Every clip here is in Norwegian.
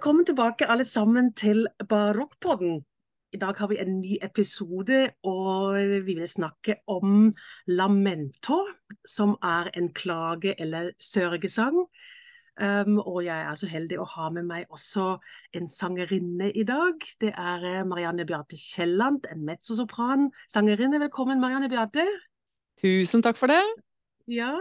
Velkommen tilbake alle sammen til Barokkpodden. I dag har vi en ny episode, og vi vil snakke om lamento, som er en klage- eller sørgesang. Um, og jeg er så heldig å ha med meg også en sangerinne i dag. Det er eh, Marianne Beate Kielland, en mezzosopran sangerinne. Velkommen, Marianne Beate. Tusen takk for det. Ja,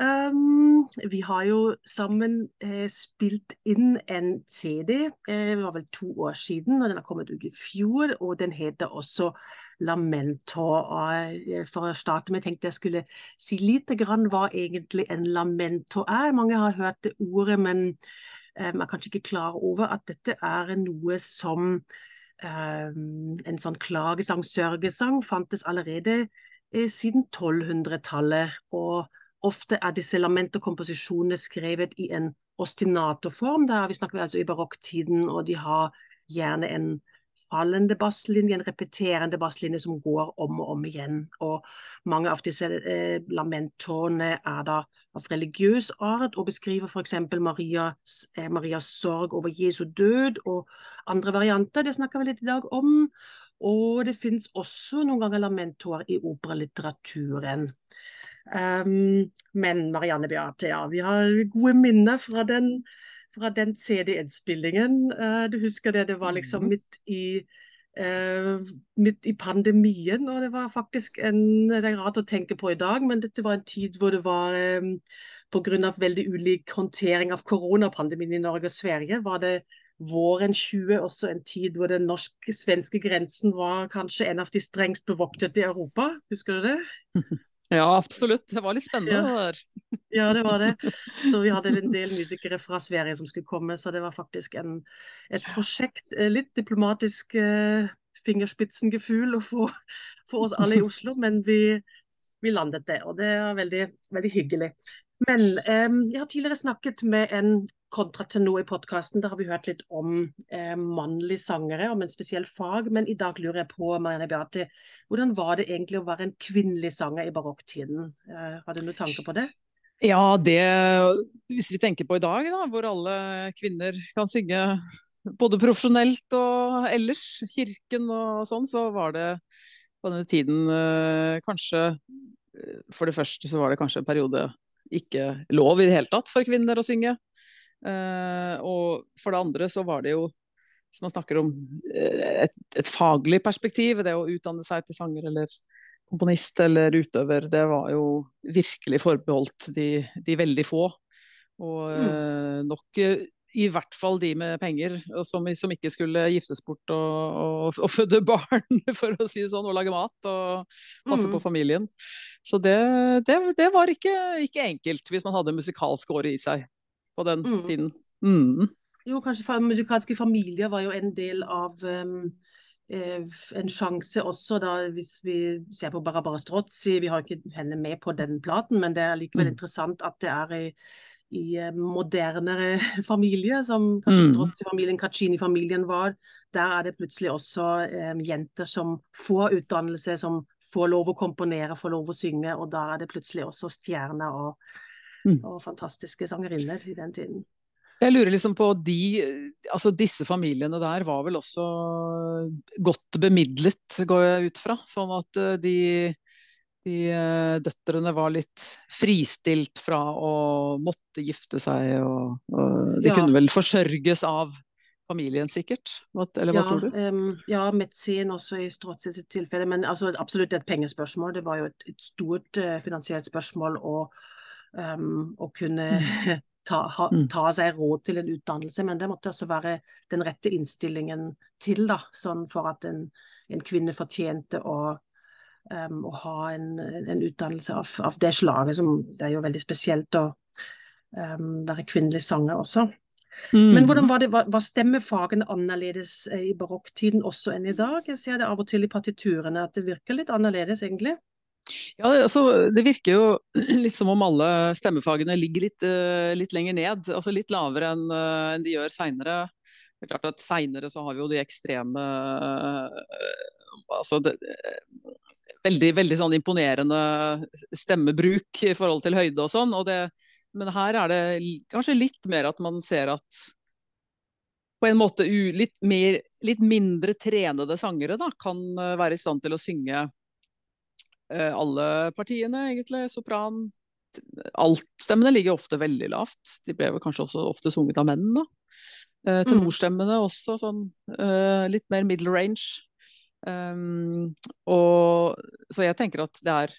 Um, vi har jo sammen eh, spilt inn en CD, eh, det var vel to år siden, og den har kommet ut i fjor. Og den heter også Lamento. Og eh, for å starte med tenkte jeg skulle si litt grann hva egentlig en lamento er. Mange har hørt det ordet, men eh, man er kanskje ikke klar over at dette er noe som ehm, En sånn klagesang, sørgesang, fantes allerede eh, siden 1200-tallet. og Ofte er disse lamentokomposisjonene skrevet i en ostinatorform. Der vi snakker altså i barokktiden, og de har gjerne en fallende basslinje, en repeterende basslinje som går om og om igjen. Og mange av disse eh, lamentoene er da av religiøs art og beskriver f.eks. Marias, eh, Marias sorg over Jesu død og andre varianter. Det snakker vi litt i dag om. Og det finnes også noen ganger lamentoer i operalitteraturen. Um, men Marianne Beate, ja, vi har gode minner fra den, fra den CD-innspillingen. Uh, du husker det, det var liksom mhm. midt i uh, midt i pandemien, og det var faktisk en Det er rart å tenke på i dag, men dette var en tid hvor det var um, Pga. veldig ulik håndtering av koronapandemien i Norge og Sverige, var det våren 20 også en tid hvor den norsk-svenske grensen var kanskje en av de strengst bevoktede i Europa. Husker du det? Ja, absolutt. Det var litt spennende. Ja. ja, det var det. Så vi hadde en del musikere fra Sverige som skulle komme, så det var faktisk en, et prosjekt. Eh, litt diplomatisk uh, fingerspitsengefühl å få, få oss alle i Oslo, men vi, vi landet det, og det er veldig, veldig hyggelig. Men um, jeg har tidligere snakket med en kontratenor i podkasten. Der har vi hørt litt om eh, mannlige sangere, om en spesiell fag. Men i dag lurer jeg på, Marianne Beate, hvordan var det egentlig å være en kvinnelig sanger i barokktiden? Eh, har du noen tanker på det? Ja, det Hvis vi tenker på i dag, da, hvor alle kvinner kan synge både profesjonelt og ellers, kirken og sånn, så var det på denne tiden eh, kanskje eh, For det første så var det kanskje en periode ikke lov i det hele tatt for kvinner å synge. Uh, og for det andre så var det jo, hvis man snakker om eh, et, et, faglig perspektiv, det å utdanne seg til sanger eller komponist eller utøver, det var jo virkelig forbeholdt de, de veldig få. Og mm. uh, nok i hvert fall de med penger, som, som ikke skulle giftes bort og, og, og, føde barn, for å si det sånn, og lage mat og passe mm. på familien. Så det, det, det var ikke, ikke, enkelt hvis man hadde musikalsk åre i seg på den mm. tiden. Mm. Jo, kanskje musikalske familier var jo en del av um, en sjanse også, da, hvis vi ser på Barbara Strozzi. Vi har ikke henne med på den platen, men det er likevel mm. interessant at det er i, i eh, modernere familier, som kanskje mm. Strozzi-familien, Caccini-familien var. Der er det plutselig også um, jenter som får utdannelse, som får lov å komponere, får lov å synge, og da er det plutselig også stjerner og mm. og fantastiske sangerinner i den tiden. Jeg lurer liksom på de, altså Disse familiene der var vel også godt bemidlet, går jeg ut fra. Sånn at eh, de, de eh, døtrene var litt fristilt fra å måtte gifte seg, og, og de ja. kunne vel forsørges av familien, sikkert? Eller hva ja, tror du? Um, ja, Metzin også i Strozzi tilfelle. Men altså, absolutt et pengespørsmål. Det var jo et, et stort uh, finansielt spørsmål. og um, å kunne mm. ta, ha, mm. ta, seg råd til en utdannelse. Men det måtte også være den rette innstillingen til, da, sånn for at en, en kvinne fortjente å, um, å ha en, en utdannelse av, av, det slaget. Som, det er jo veldig spesielt å um, være kvinnelig sanger også. Mm. Men hvordan var, det, var, var stemmefagene annerledes eh, i barokktiden også enn i dag? Jeg ser det av og til i partiturene at det virker litt annerledes, egentlig. Ja, altså, Det virker jo litt som om alle stemmefagene ligger litt, uh, litt lenger ned. altså Litt lavere enn uh, en de gjør seinere. Er Seinere så har vi jo de ekstreme uh, altså det, veldig, veldig sånn imponerende stemmebruk i forhold til høyde og sånn. og det men her er det kanskje litt mer at man ser at på en måte litt, mer, litt mindre trenede sangere da, kan eh, være i stand til å synge alle partiene, egentlig. Sopran. Altstemmene ligger ofte veldig lavt. De ble vel kanskje også ofte sunget av menn. da. Eh, tenorstemmene også sånn eh, litt mer middle range. Um, og, så jeg tenker at det er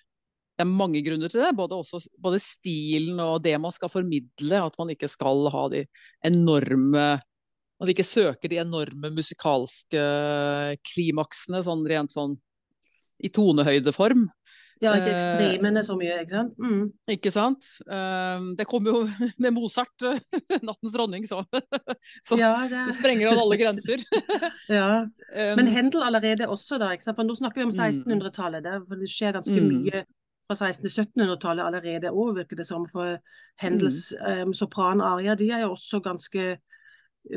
det er mange grunner til det. Både, også, både, stilen og det man skal formidle. At man ikke skal ha de enorme Man ikke søker de enorme musikalske klimaksene sånn rent sånn i tonehøydeform. Ja, ikke ekstremene så mye, ikke sant? Mm. Ikke sant. Um, det kom jo med Mozart, 'Nattens dronning', så, så, ja, det... så sprenger han alle grenser. ja. Men Hendel allerede også, da. For nå snakker vi om 1600-tallet. Mm. Det skjer ganske mm. mye fra 1600-1700-tallet allerede òg, virker det som. For Hendels mm. um, sopranaria de er jo også ganske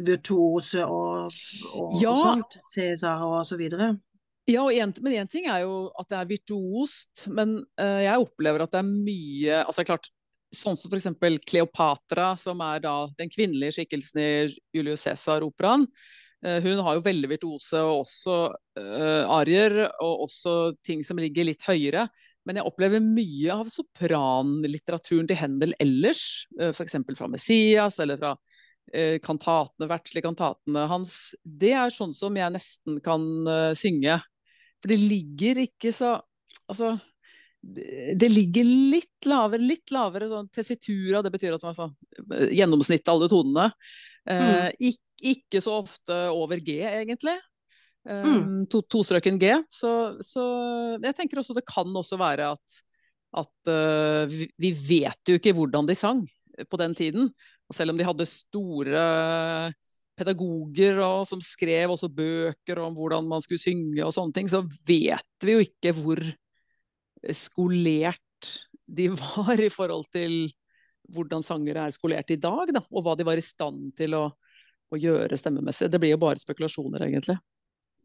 virtuose og, og, ja. og sånt. Cæsar og så videre. Ja, en, men én ting er jo at det er virtuost, men uh, jeg opplever at det er mye altså klart, Sånn som f.eks. Kleopatra, som er da den kvinnelige skikkelsen i Julius Cæsar-operaen. Uh, hun har jo veldig virtuose og også uh, arier, og også ting som ligger litt høyere. Men jeg opplever mye av sopranlitteraturen til Hendel ellers, uh, f.eks. fra Messias eller fra kantatene, verdslige kantatene hans. Det er sånn som jeg nesten kan synge. For det ligger ikke så Altså, det ligger litt lavere, litt lavere sånn tessitura, det betyr at man sånn, gjennomsnittet alle tonene. Eh, mm. ikke, ikke så ofte over G, egentlig. Mm. Um, to, tostrøken G. Så, så, jeg tenker også det kan også være at, at uh, vi, vi, vet jo ikke hvordan de sang på den tiden. Selv om de hadde store pedagoger og, som skrev også bøker om hvordan man skulle synge og sånne ting, så vet vi jo ikke hvor skolert de var i forhold til hvordan sangere er skolert i dag, da, og hva de var i stand til å, å gjøre stemmemessig. Det blir jo bare spekulasjoner, egentlig.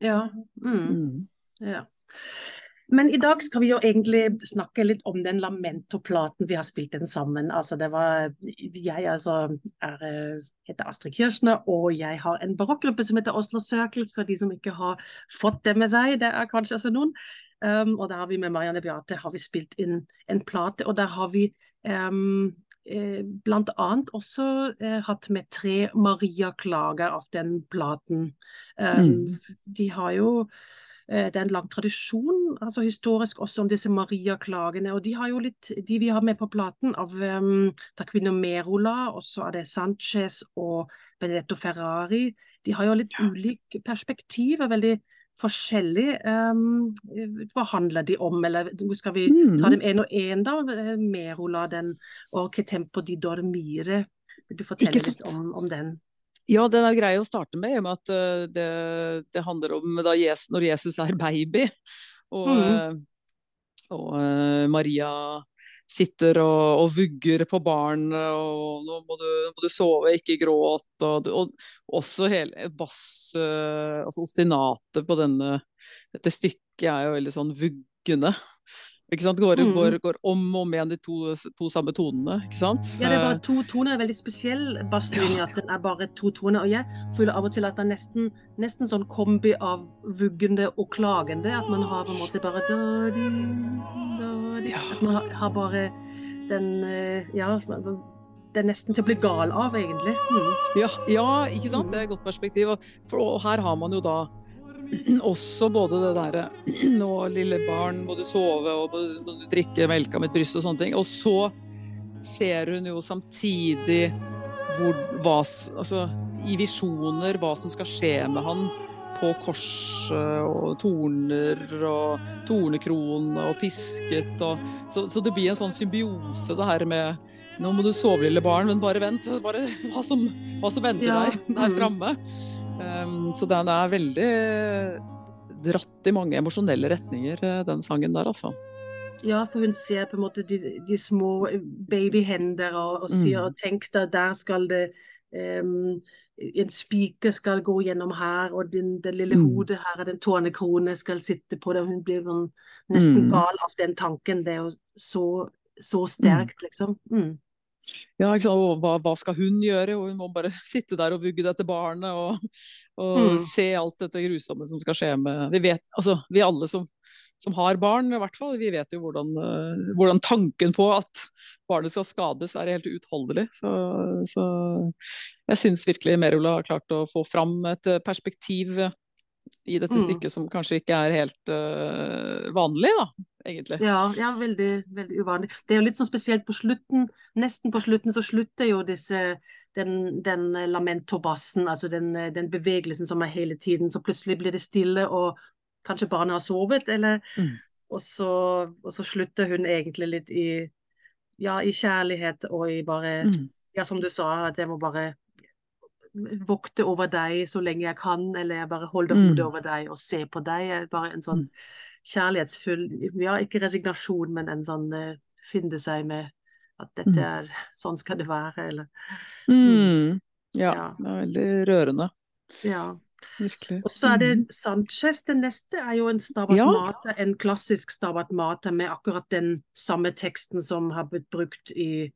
Ja. Mm. Mm. ja. Men i dag skal vi jo egentlig snakke litt om den Lamento-platen vi har spilt den sammen. Altså det var, Jeg altså er, eh, heter Astrid Kirschner, og jeg har en barokkgruppe som heter Oslo Circles, for de som ikke har fått det med seg. Det er kanskje også noen. Um, og der har vi med Marianne Beate har vi spilt inn en plate, og der har vi um, eh, annet også eh, hatt med tre Maria-klager av den platen. Um, mm. De har jo det er en lang tradisjon altså historisk også om disse Maria-klagene. og De har jo litt, de vi har med på platen av um, Taquino Merola, og så er det Sanchez og Benedetto Ferrari. De har jo litt ulik perspektiv. er veldig forskjellig. Um, hva handler de om, eller skal vi ta mm. dem én og én, da? Merola, den Orketempo di Dormire. Vil du fortelle litt om, om den? Ja, den er grei å starte med, i og med at uh, det, det, handler om Jesus, når Jesus er baby. Og, mm. og, og uh, Maria sitter og, og, vugger på barn, og nå må du, må du sove, ikke gråt. Og, og, også hele bass, altså ostinatet på denne, dette stykket er jo veldig sånn vuggende. Ikke sant? Går, mm. går, går om og om igjen de to, to, samme tonene. ikke sant? Ja, det er bare to toner. Veldig spesiell basslinje. At den er bare to toner. Og jeg føler av og til at det er nesten, nesten sånn kombi av vuggende og klagende. At man har på en måte bare da, di, da, di. At man har, har, bare den eh, Ja. Det er nesten til å bli gal av, egentlig. Mm. Ja, ja, ikke sant? Det er et godt perspektiv. Og, for, og her har man jo da også både det derre Nå, lille barn, må du sove og må du drikke melk av mitt bryst og sånne ting. Og så ser hun jo samtidig hvor, hva, altså, i visjoner hva som skal skje med han på korset og torner og tornekrone og pisket. Og, så, så, det blir en sånn symbiose, det her med Nå må du sove, lille barn, men bare vent. Bare hva som, hva som venter ja. deg der mm. framme. Um, så den er veldig dratt i mange emosjonelle retninger, eh, den sangen der, altså. Ja, for hun ser på en måte de, de små babyhender og, og sier mm. tenk deg, der skal det um, en spiker skal gå gjennom her, og den, den lille mm. hodet her, den tårnekrone skal sitte på det. Hun blir sånn nesten mm. gal av den tanken. Det er jo så, så mm. sterkt, liksom. Mm. Ja, hva, hva, skal hun gjøre? Hun må bare sitte der og vugge dette barnet og, og mm. se alt dette grusomme som skal skje med Vi vet, altså vi alle som, som har barn, i hvert fall, vi vet jo hvordan, uh, hvordan tanken på at barnet skal skades, er helt uutholdelig. Så, så, jeg syns virkelig Merola har klart å få fram et perspektiv i dette mm. stykket som kanskje ikke er helt uh, vanlig, da, egentlig. Ja, ja veldig, veldig, uvanlig. Det er jo litt sånn spesielt på slutten, nesten på slutten så slutter jo disse den, den lamento-bassen, altså den, den, bevegelsen som er hele tiden. Så plutselig blir det stille, og kanskje barnet har sovet, eller mm. og, så, og, så, slutter hun egentlig litt i ja, i kjærlighet og i bare mm. Ja, som du sa, at jeg må bare vokte over deg så lenge jeg kan, eller jeg bare holder mm. hodet over deg og ser på deg. Bare en sånn mm. kjærlighetsfull Ja, ikke resignasjon, men en sånn uh, finne seg med at dette mm. er Sånn skal det være, eller mm. ja, ja, det er veldig rørende. Ja. Virkelig. Og så er det. Sanchez. Den neste er jo en Stabat ja. Mate, en klassisk Stabat Mate med akkurat den samme teksten som har blitt brukt i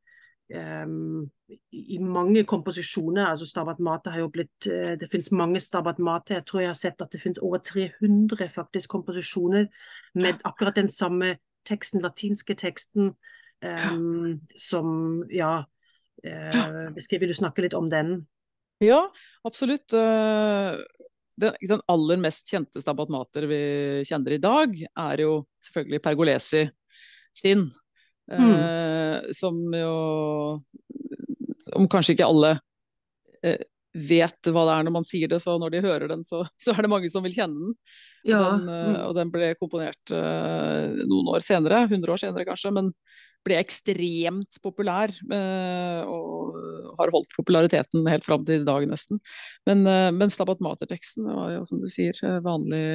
um, i mange komposisjoner. altså Stabat Mate har jo blitt uh, Det finnes mange Stabat Mate. Jeg tror jeg har sett at det finnes over 300 faktisk komposisjoner med akkurat den samme teksten, latinske teksten, um, som Ja, uh, vil du snakke litt om den? Ja, absolutt. Eh, den, den, aller mest kjente Stabat Mater vi kjenner i dag, er jo selvfølgelig Pergolesi sin. Mm. Eh, som jo Om kanskje ikke alle eh, vet hva det er når man sier det, så når de hører den, så, så er det mange som vil kjenne den. Ja. Den, eh, mm. Og den ble komponert uh, noen år senere, 100 år senere kanskje, men ble ekstremt populær. Uh, og har holdt populariteten helt fram til i dag, nesten. Men, men Stabat Mater-teksten var jo, som du sier, vanlig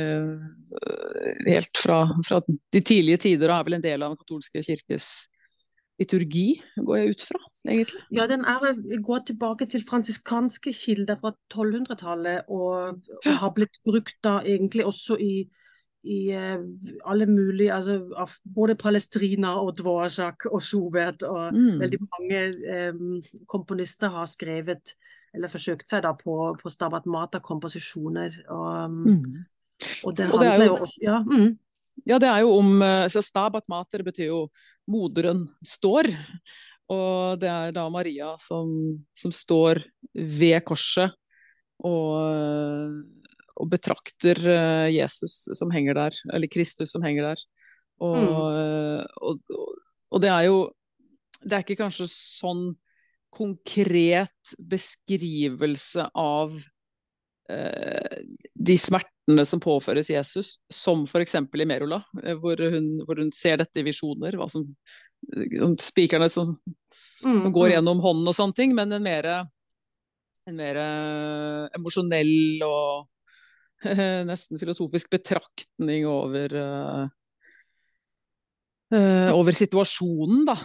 helt fra, fra, de tidlige tider, og er vel en del av den katolske kirkes liturgi, går jeg ut fra, egentlig? Ja, den er, går tilbake til fransiskanske kilder fra 1200-tallet, og, og, har blitt brukt da egentlig også i, i uh, alle mulige altså Både Palestrina og Dvorak og Sobert og mm. veldig mange um, komponister har skrevet eller forsøkt seg da på, på stabat mata-komposisjoner. Og, mm. og, det handler jo også ja, mm. Ja, det er jo om eh, så Stabat mater betyr jo 'moderen står'. Og det er da Maria som, som står ved korset og, og, betrakter eh, Jesus som henger der, eller Kristus som henger der. Og, mm. og, og det er jo Det er ikke kanskje sånn konkret beskrivelse av Eh, de smertene som påføres Jesus, som f.eks. i Merola, eh, hvor hun, hvor hun, ser dette i visjoner, hva som, som spikerne som, mm, som, går mm. gjennom hånden og sånne ting, men en mer, en mer emosjonell og nesten filosofisk betraktning over over situasjonen, da.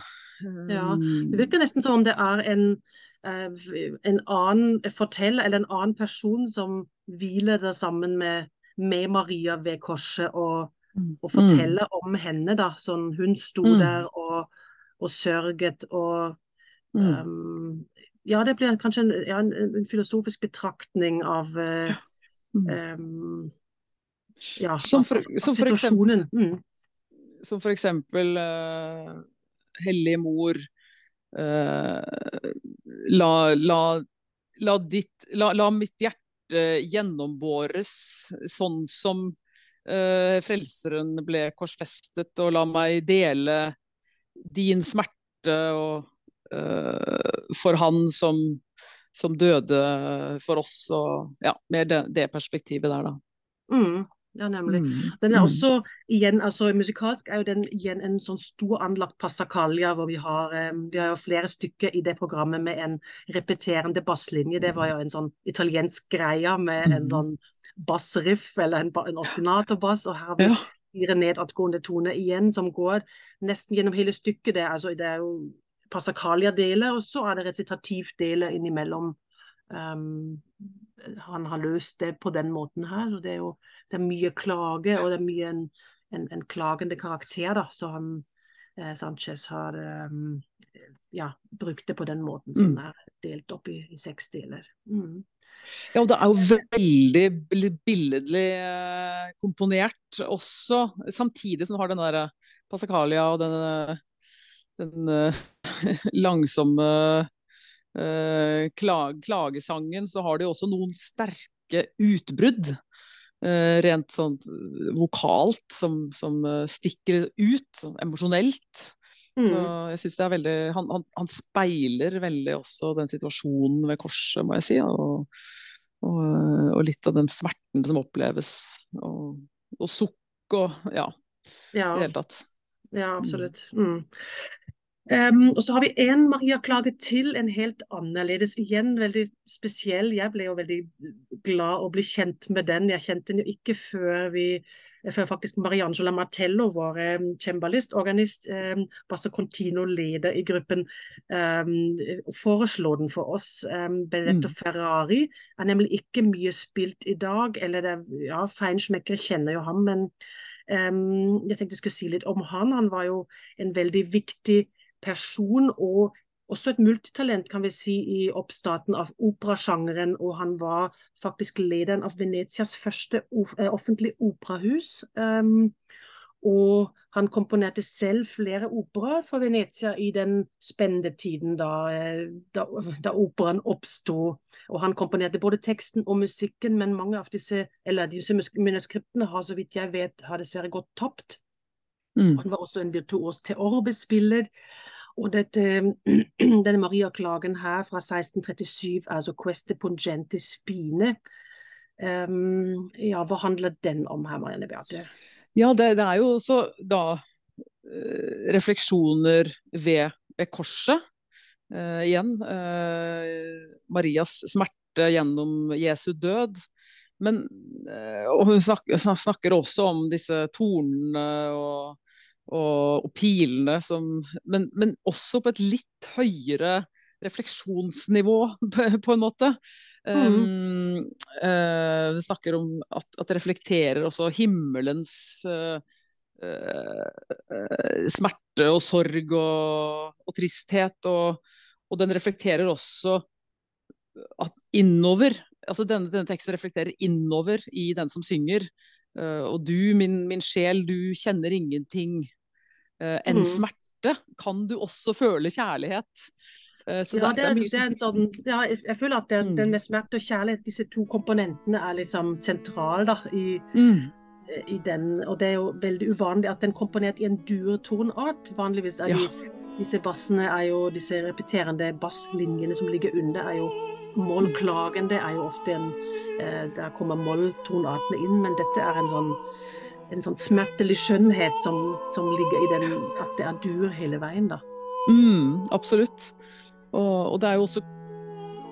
Ja, det virker nesten som om det er en Eh, en annen forteller, eller en annen person som hviler der sammen med, med Maria ved korset, og, mm. og forteller mm. om henne. da, sånn Hun sto mm. der og, og, sørget og um, Ja, det blir kanskje en, ja, en, en filosofisk betraktning av uh, um, ja, som for, av, som for situasjonen. mm. som for eksempel uh, Hellig Mor la, la, la, ditt, la, mitt hjerte gjennombåres sånn som uh, Frelseren ble korsfestet, og la meg dele din smerte og, uh, for han som, som døde for oss, og ja, mer det, det perspektivet der, da. Mm. Ja, nemlig. Mm. Den er Mm. også igjen, altså musikalsk er jo den igjen en sånn stor anlagt passacaglia, hvor vi har, eh, vi har jo flere stykker i det programmet med en repeterende basslinje. Det var jo en sånn italiensk greie med en Mm. sånn bassriff, eller en, en ostinatorbass, og her har vi Ja. fire nedadgående toner igjen, som går nesten gjennom hele stykket. Det, altså, det er jo passacaglia-deler, og så er det resitativdeler innimellom. Um, han har løst det på den måten her. og Det er jo det er mye klage, og det er mye en, en, en klagende karakter, da. Så han eh, Sanchez har um, ja, brukt det på den måten, som Mm. er delt opp i, i seks deler. Mm. Ja, og det er jo veldig billedlig eh, komponert også, samtidig som du har den der Passacalia og den, den eh, langsomme eh, klag, klagesangen, så har de også noen sterke utbrudd. eh, rent sånn vokalt, som, som eh, stikker ut, sånn emosjonelt. Så Mm. jeg synes det er veldig han, han, han speiler veldig også den situasjonen ved korset, må jeg si. Og, og, og litt av den smerten som oppleves. Og, og sukk og ja, Ja, i det hele tatt. ja, absolutt. Mm. Um, og så har vi en Maria-klage til, en helt annerledes. Igjen veldig spesiell. Jeg ble jo veldig glad å bli kjent med den. Jeg kjente den jo ikke før vi før faktisk Mariangela Martello, vår um, cembalist, organist, um, Basso Contino, leder i gruppen, um, foreslo den for oss. Um, Benedetto Mm. Ferrari er nemlig ikke mye spilt i dag. eller det, er- ja, Feinschmecker kjenner jo ham, men um, jeg tenkte jeg skulle si litt om han. Han var jo en veldig viktig person og også et multitalent, kan vi si, i oppstarten av operasjangeren. Og han var faktisk lederen av Venetias første eh, offentlige operahus. Um, og han komponerte selv flere operaer for Venezia i den spennende tiden da, eh, da, da operaen oppsto. Og han komponerte både teksten og musikken, men mange av disse, eller disse manuskriptene har, så vidt jeg vet, har dessverre gått tapt. Mm. Han var også en virtuos teorbespiller. Og dette, denne Maria-klagen her fra 1637, altså Queste pungente Spine, um, ja, hva handler den om her, Marianne Beate? Ja, det, det er jo også da eh, refleksjoner ved, ved korset. Uh, igjen. uh, Marias smerte gjennom Jesu død. Men, uh, og hun snakker, snakker også om disse tornene og, og, og pilene som men, men også på et litt høyere refleksjonsnivå, på, en måte. Um, uh, vi snakker om at, at det reflekterer også himmelens uh, uh, smerte og sorg og, og tristhet. Og, og, den reflekterer også at innover altså denne, denne, teksten reflekterer innover i den som synger. Eh, og du, min, min, sjel, du kjenner ingenting eh, enn Mm. smerte. Kan du også føle kjærlighet? Eh, så Ja, det, er det er sånn, ja, jeg, føler at Mm. den med smerte og kjærlighet, disse to komponentene er liksom sentral da, i, Mm. i den. Og det er jo veldig uvanlig at den er komponert i en durtonart. Vanligvis er Ja. de, disse bassene er jo, disse repeterende basslinjene som ligger under, er jo mollklagende, er jo ofte en eh, Der kommer molltonartene inn, men dette er en sånn en sånn smertelig skjønnhet som, som ligger i den at det er dur hele veien, da. Mm, absolutt. Og, og det er jo også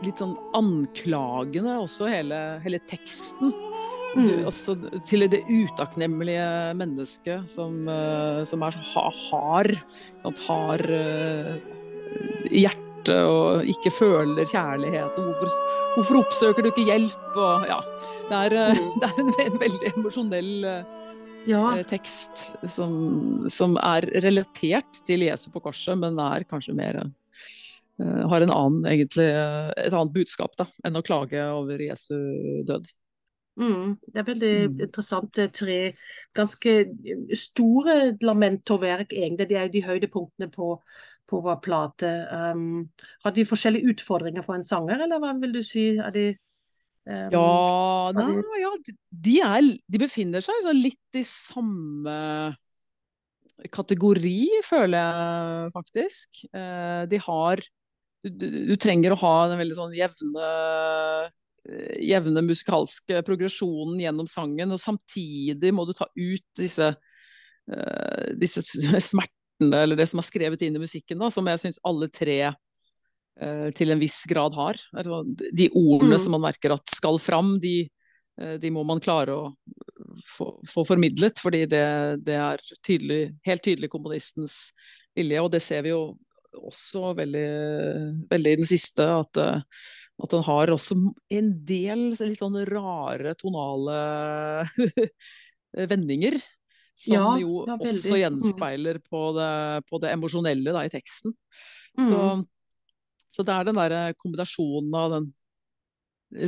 litt sånn anklagende også, hele, hele teksten. Du, Mm. altså, til det utakknemlige mennesket som, eh, som er så hard. Sant, hard eh, hjerte og ikke føler kjærligheten. Hvorfor, hvorfor oppsøker du ikke hjelp? Og, ja, det, er, eh, Mm. det er en, en veldig emosjonell eh, Ja. eh, tekst som, som er relatert til Jesu på korset, men er kanskje mer har en annen, egentlig, et annet budskap da, enn å klage over Jesu død. Mm, det er veldig Mm. interessant. Tre ganske store lamentoverk, egentlig. De er jo de høydepunktene på, på vår plate. Um, har de forskjellige utfordringer for en sanger, eller hva vil du si? Er de um, Ja, nei, de- ja de, er, de befinner seg sånn litt i samme kategori, føler jeg faktisk. Eh, de har du, du, trenger å ha den veldig sånn jevne jevne musikalske progresjonen gjennom sangen, og samtidig må du ta ut disse, uh, disse smertene, eller det som er skrevet inn i musikken, da, som jeg syns alle tre uh, til en viss grad har. Altså, de ordene mm. som man merker at skal fram, de, uh, de må man klare å få, få formidlet, fordi det, det er tydelig, helt tydelig komponistens vilje, og det ser vi jo også veldig, veldig i den siste, at at den har også en del litt sånn rare tonale vendinger. Som ja, jo ja, også gjenspeiler på det, på det emosjonelle i teksten. Mm. Så, så, det er den der kombinasjonen av den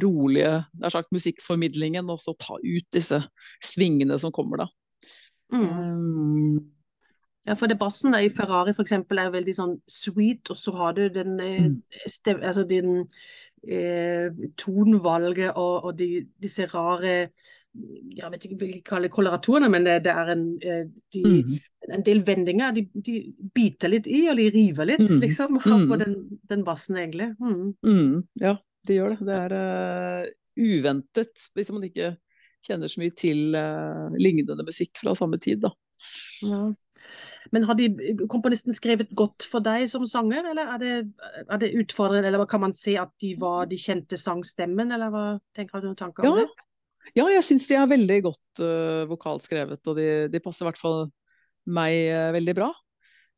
rolige sagt, musikkformidlingen, og så ta ut disse svingene som kommer da. Mm. Um, ja, for det bassen i Ferrari for eksempel er veldig sånn sweet, og så har du den, eh, mm. stev, altså den eh, tonvalget og, og de, disse rare jeg vet ikke hva vi kaller koloraturene, men det, det er en, eh, de, mm. en, del vendinger. De, de, biter litt i, og de river litt, mm. liksom, på mm. den, den, bassen, egentlig. Mm. Mm. Ja, de gjør det. Det er uh, uventet, hvis man ikke kjenner så mye til uh, lignende musikk fra samme tid, da. Ja. Men har de, komponisten skrevet godt for deg som sanger, eller er det, er det utfordrende, eller kan man se at de var de kjente sangstemmen, eller hva tenker du noen tanker om ja. det? Ja, jeg syns de er veldig godt uh, vokalskrevet, og de, de passer i hvert fall meg uh, veldig bra.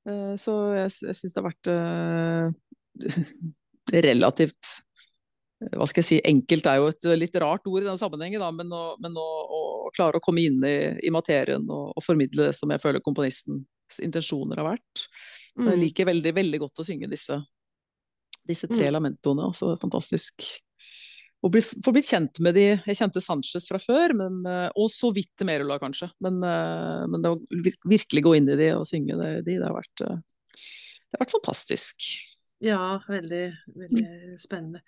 Uh, så jeg, jeg syns det har vært relativt hva skal jeg si, enkelt er jo et litt rart ord i den sammenhengen, da, men, å, men å, å, klare å komme inn i, i materien og, og, formidle det som jeg føler komponistens intensjoner har vært. Mm. Jeg liker veldig, veldig godt å synge disse, disse tre mm. lamentoene. Altså fantastisk. Og bli, få blitt kjent med de Jeg kjente Sanchez fra før, men, eh, og så vidt Merula, kanskje. Men, eh, men, det å virkelig gå inn i de og synge de, det har vært, eh, det har vært fantastisk. Ja, veldig, veldig spennende.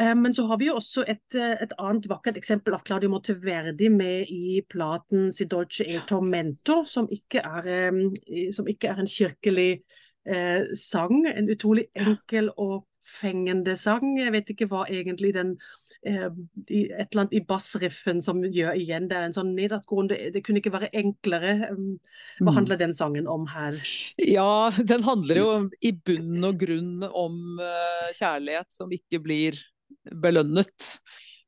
Eh, men så har vi jo også et, et, annet vakkert eksempel av Claudio Monteverdi med i platen Si dolce e tormento, som ikke er, som ikke er en kirkelig eh, sang. En utrolig enkel og fengende sang. Jeg vet ikke hva egentlig den eh, et eller annet i bassriffen som gjør igjen. Det er en sånn nedadgående Det kunne ikke være enklere. Hva mm. handler den sangen om her? Ja, den handler jo i bunn og grunn om uh, kjærlighet som ikke blir belønnet.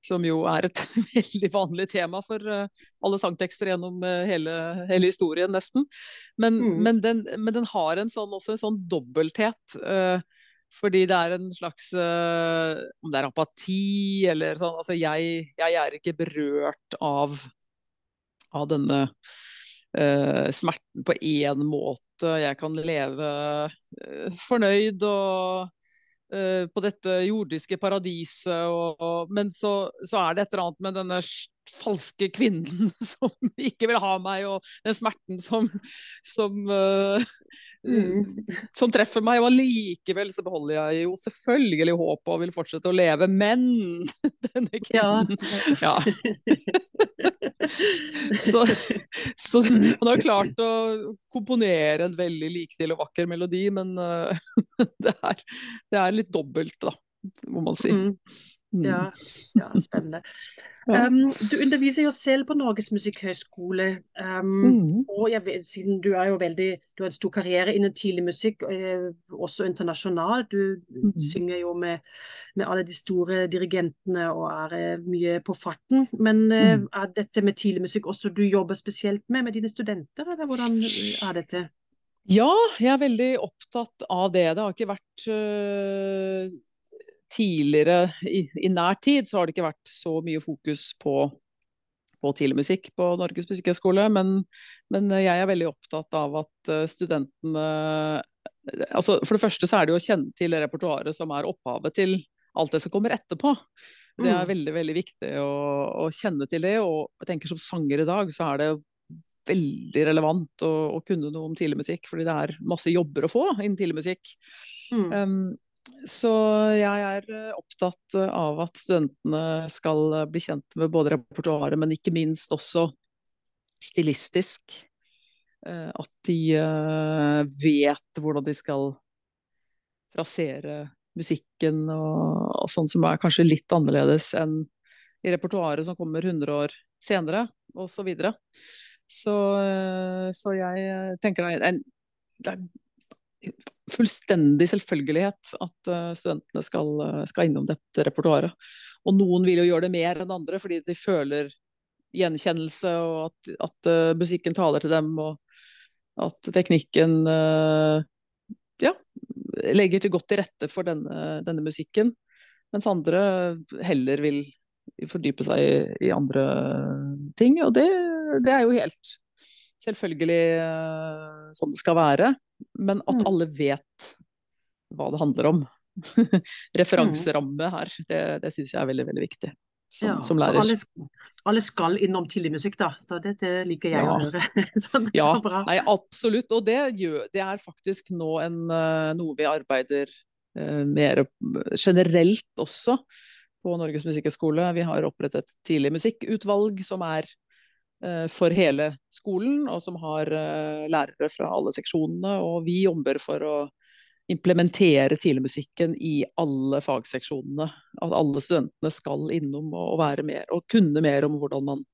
Som jo er et veldig vanlig tema for uh, alle sangtekster gjennom uh, hele, hele, historien, nesten. Men, mm. men, den, men, den, har en sånn, også en sånn dobbelthet. Uh, fordi det er en slags uh, Om det er apati eller sånn Altså, jeg, jeg er ikke berørt av, av denne uh, smerten på én måte. Jeg kan leve uh, fornøyd og på dette jordiske paradiset, og, og, men så, så, er det et eller annet med denne falske kvinnen som ikke vil ha meg, og den smerten som, som, uh, mm. som treffer meg. Og allikevel så beholder jeg jo selvfølgelig håpet og vil fortsette å leve, men denne kvinnen Ja. ja. så, så han har klart å komponere en veldig liktil og vakker melodi, men uh, det, er, det, er, litt dobbelt, da, må man si. Mm. Mm. Ja, ja, spennende. Um, du underviser jo selv på Norges musikkhøgskole. Um, mm. Og vet, siden du er jo veldig Du har en stor karriere innen tidlig musikk, eh, også internasjonalt. Du mm. synger jo med, med, alle de store dirigentene og er eh, mye på farten. Men eh, mm. er dette med tidlig musikk også du jobber spesielt med med dine studenter, eller hvordan er dette? Ja, jeg er veldig opptatt av det. Det har ikke vært øh tidligere, i, i, nær tid, så har det ikke vært så mye fokus på, på tidlig musikk på Norges musikkhøgskole, men, men, jeg er veldig opptatt av at eh, studentene altså For det første så er det jo å kjenne til det repertoaret som er opphavet til alt det som kommer etterpå. Det er mm. veldig veldig viktig å, å, kjenne til det. Og jeg tenker som sanger i dag, så er det veldig relevant å, å kunne noe om tidlig musikk, fordi det er masse jobber å få innen tidlig musikk. Mm. Um, så jeg er eh, opptatt eh, av at studentene skal eh, bli kjent med både repertoaret, men ikke minst også stilistisk. At de vet hvordan de skal frasere musikken og, og sånn som er kanskje litt annerledes enn i repertoaret som kommer 100 år senere, osv. Så, videre. så Så jeg tenker det er, det er fullstendig selvfølgelighet at studentene skal, skal innom dette repertoaret. Og noen vil jo gjøre det mer enn andre fordi de føler gjenkjennelse, og at, at uh, musikken taler til dem, og at teknikken ja, legger til godt til rette for denne, denne, musikken. Mens andre heller vil fordype seg i, i andre ting. Og det, det, er jo helt selvfølgelig sånn det skal være. Men at mm. alle vet hva det handler om. Referanseramme her, det, det syns jeg er veldig, veldig viktig som, ja, som lærer. Alle, alle, skal innom tidlig musikk, da. Så dette liker jeg ja. å høre. ja, nei, absolutt. Og det, gjør, det, er faktisk nå en, eh, noe vi arbeider uh, mer generelt også på Norges musikkhøgskole. Vi har opprettet tidlig musikkutvalg som er for hele skolen, og som har uh, lærere fra alle seksjonene. Og vi jobber for å implementere tidligmusikken i alle fagseksjonene. At alle studentene skal innom og være mer, og kunne mer om hvordan man,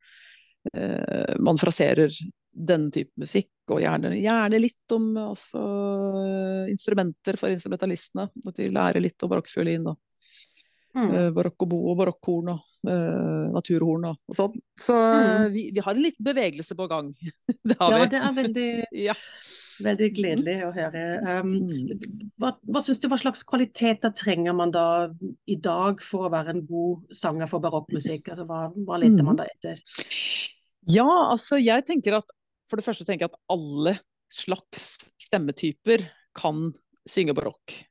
eh, man fraserer denne type musikk. Og gjerne, gjerne litt om altså, instrumenter for instrumentalistene. At de lærer litt om barokkfiolin. Mm. Uh, barokkobo og barokkhorn og uh, naturhorn og, og sånn. Så mm. vi, vi, har en liten bevegelse på gang. det ja, vi. det er veldig ja. Veldig gledelig å høre. Um, mm. hva, hva synes du, hva slags kvaliteter trenger man da i dag for å være en god sanger for barokkmusikk? Altså, hva, hva leter man mm. da etter? Ja, altså jeg tenker at For det første tenker jeg at alle slags stemmetyper kan synge barokkmusikk.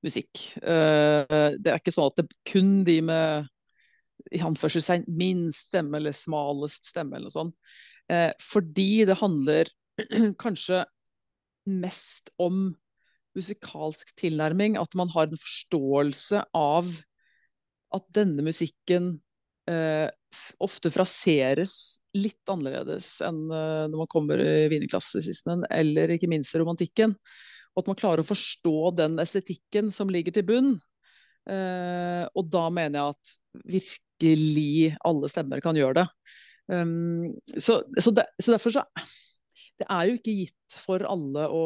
Uh, det er ikke sånn at det kun de med i anførselstegn minst stemme eller smalest stemme eller noe sånt. Uh, fordi det handler kanskje mest om musikalsk tilnærming. At man har en forståelse av at denne musikken eh, ofte fraseres litt annerledes enn eh, når man kommer i wienerklassisismen, eller ikke minst romantikken. Og at man klarer å forstå den estetikken som ligger til bunn. Uh, og da mener jeg at virkelig alle stemmer kan gjøre det. Um, så, så, de, så derfor så det er jo ikke gitt for alle å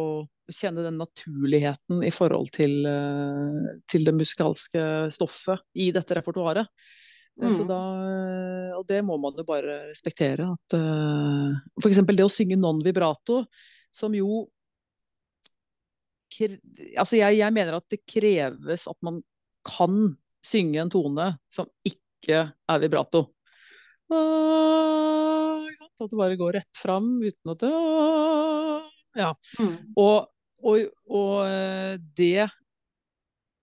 kjenne den naturligheten i forhold til, uh, til det musikalske stoffet i dette repertoaret. Eh, mm. Da, og det må man jo bare respektere. At, uh, for eksempel det å synge non vibrato, som jo Altså jeg, jeg, mener at det kreves at man kan synge en tone som ikke er vibrato. At det bare går rett fram uten at det Ja. Mm. Og, og, og, eh, det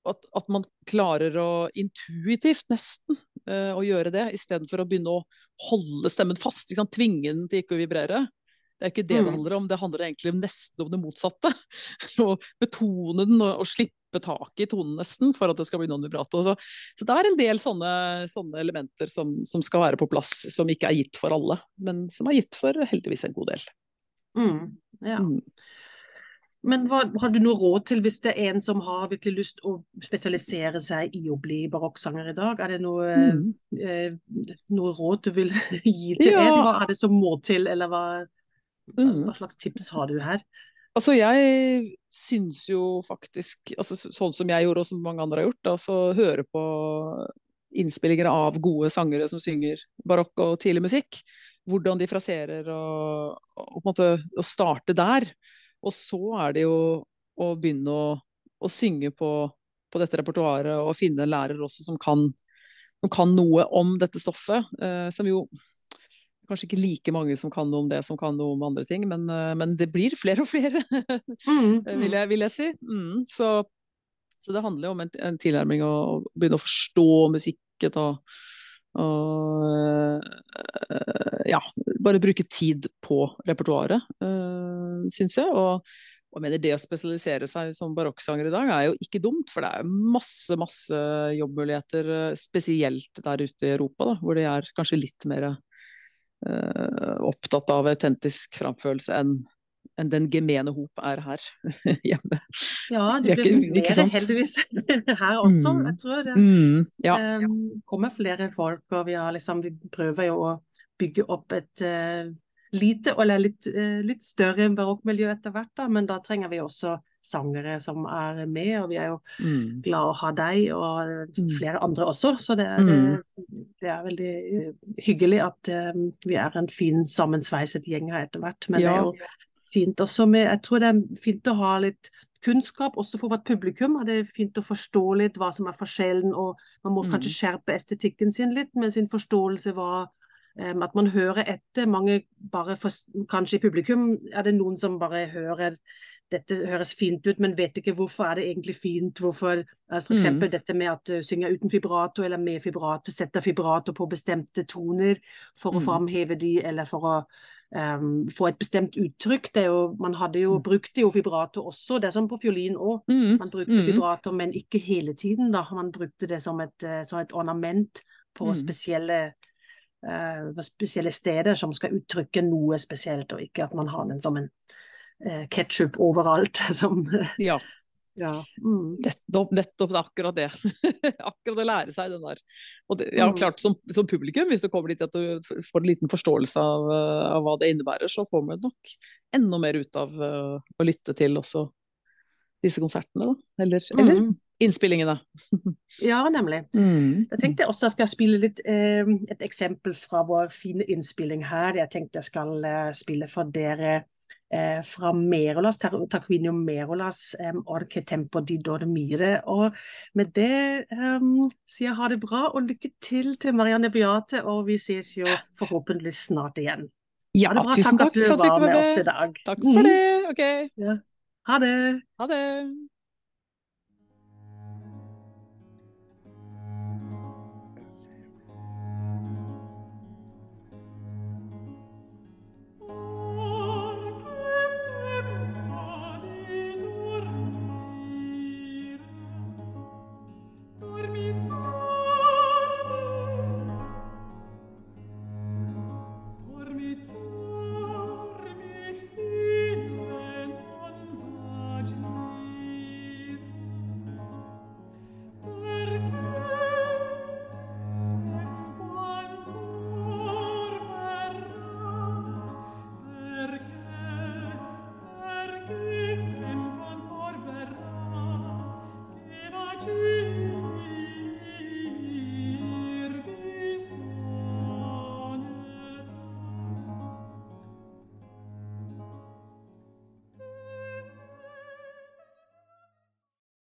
at, at, man klarer å intuitivt, nesten, uh, å gjøre det, istedenfor å begynne å holde stemmen fast. Tvinge den til ikke å vibrere. Det er ikke det mm. det handler om, det handler egentlig nesten om det motsatte. Å betone den og, og slippe slippe taket i tonen nesten for at det skal bli noen vibrato. Så, så, det er en del sånne, sånne elementer som, som, skal være på plass, som ikke er gitt for alle, men som er gitt for heldigvis en god del. Mm, ja. mm. Men hva, har du noe råd til hvis det er en som har virkelig lyst å spesialisere seg i å bli barokksanger i dag? Er det noe, mm. eh, noe råd du vil gi til ja. en? Hva er det som må til, eller hva, hva mm. slags tips har du her? Altså, jeg syns jo faktisk, altså, sånn som jeg gjorde og som mange andre har gjort, altså høre på innspillinger av gode sangere som synger barokk og tidlig musikk. Hvordan de fraserer, og, og, på en måte å starte der. Og så er det jo å begynne å, å synge på, på, dette repertoaret og finne en lærer også som kan, som kan noe om dette stoffet. Eh, som jo kanskje ikke like mange som kan noe om det som kan noe om andre ting, men, eh, men det blir flere og flere, mm, mm. vil, jeg, vil, jeg, si. Mm, så, så, det handler jo om en, en tilnærming å begynne å forstå musikken og, og ja, bare bruke tid på repertoaret, øh, syns jeg. Og, og jeg mener Det å spesialisere seg som barokksanger i dag er jo ikke dumt, for det er masse masse jobbmuligheter, spesielt der ute i Europa, da, hvor de er kanskje litt mer opptatt av autentisk framførelse enn en den gemene hop er her hjemme. Ja, du det blir ikke- mer heldigvis her også. Mm. Jeg tror det Mm, ja. um, kommer flere folk, og vi, har liksom, vi prøver jo å bygge opp et eh, lite, eller litt, eh, litt større barokkmiljø etter hvert, da, men da trenger vi også sangere som er med, og vi er jo Mm. glad å ha deg og Mm. flere andre også, så det er, Mm. det er veldig eh, hyggelig at um, vi er en fin sammensveiset gjeng her etter hvert. Men det er jo fint også med Jeg tror det er fint å ha litt kunnskap også for vårt publikum. Det er fint å forstå litt hva som er forskjellen, og man må Mm. kanskje skjerpe estetikken sin litt med sin forståelse hva at man hører etter. Mange bare for, Kanskje i publikum er det noen som bare hører dette høres fint ut, men vet ikke hvorfor er det egentlig fint. Hvorfor F.eks. Mm. dette med at du synger uten vibrato eller med vibrato, setter vibrato på bestemte toner for å Mm. framheve de, eller for å um, få et bestemt uttrykk. Det er jo, man hadde jo Mm. brukte jo vibrato også, det er som på fiolin òg. Mm. Man brukte Mm. vibrato, men ikke hele tiden. da. Man brukte det som et, eh, som et ornament på spesielle, eh, spesielle steder som skal uttrykke noe spesielt, og ikke at man har den som en eh, ketsjup overalt. Som, Ja. ja. Mm. Nettopp, nettopp det er akkurat det. akkurat å lære seg den der. Og det, ja, Mm. klart, som, som publikum, hvis du kommer dit at du får en liten forståelse av, eh, av hva det innebærer, så får man nok enda mer ut av eh, å lytte til også disse konsertene, da. Eller, eller Mm. Innspillingene. ja, nemlig. Mm. Jeg tenkte også jeg skal spille litt, eh, et eksempel fra vår fine innspilling her. Jeg tenkte jeg skal eh, spille for dere eh, fra Merolas, Taquinio Merolas eh, Orche Tempo di Dormire. Og med det eh, sier jeg ha det bra, og lykke til til Marianne Beate, og vi ses jo forhåpentlig snart igjen. Ja, bra. tusen Takk takk for at du var med, med oss i dag. Takk for Mhm. det. Ok, Ja. Ha det. ha det.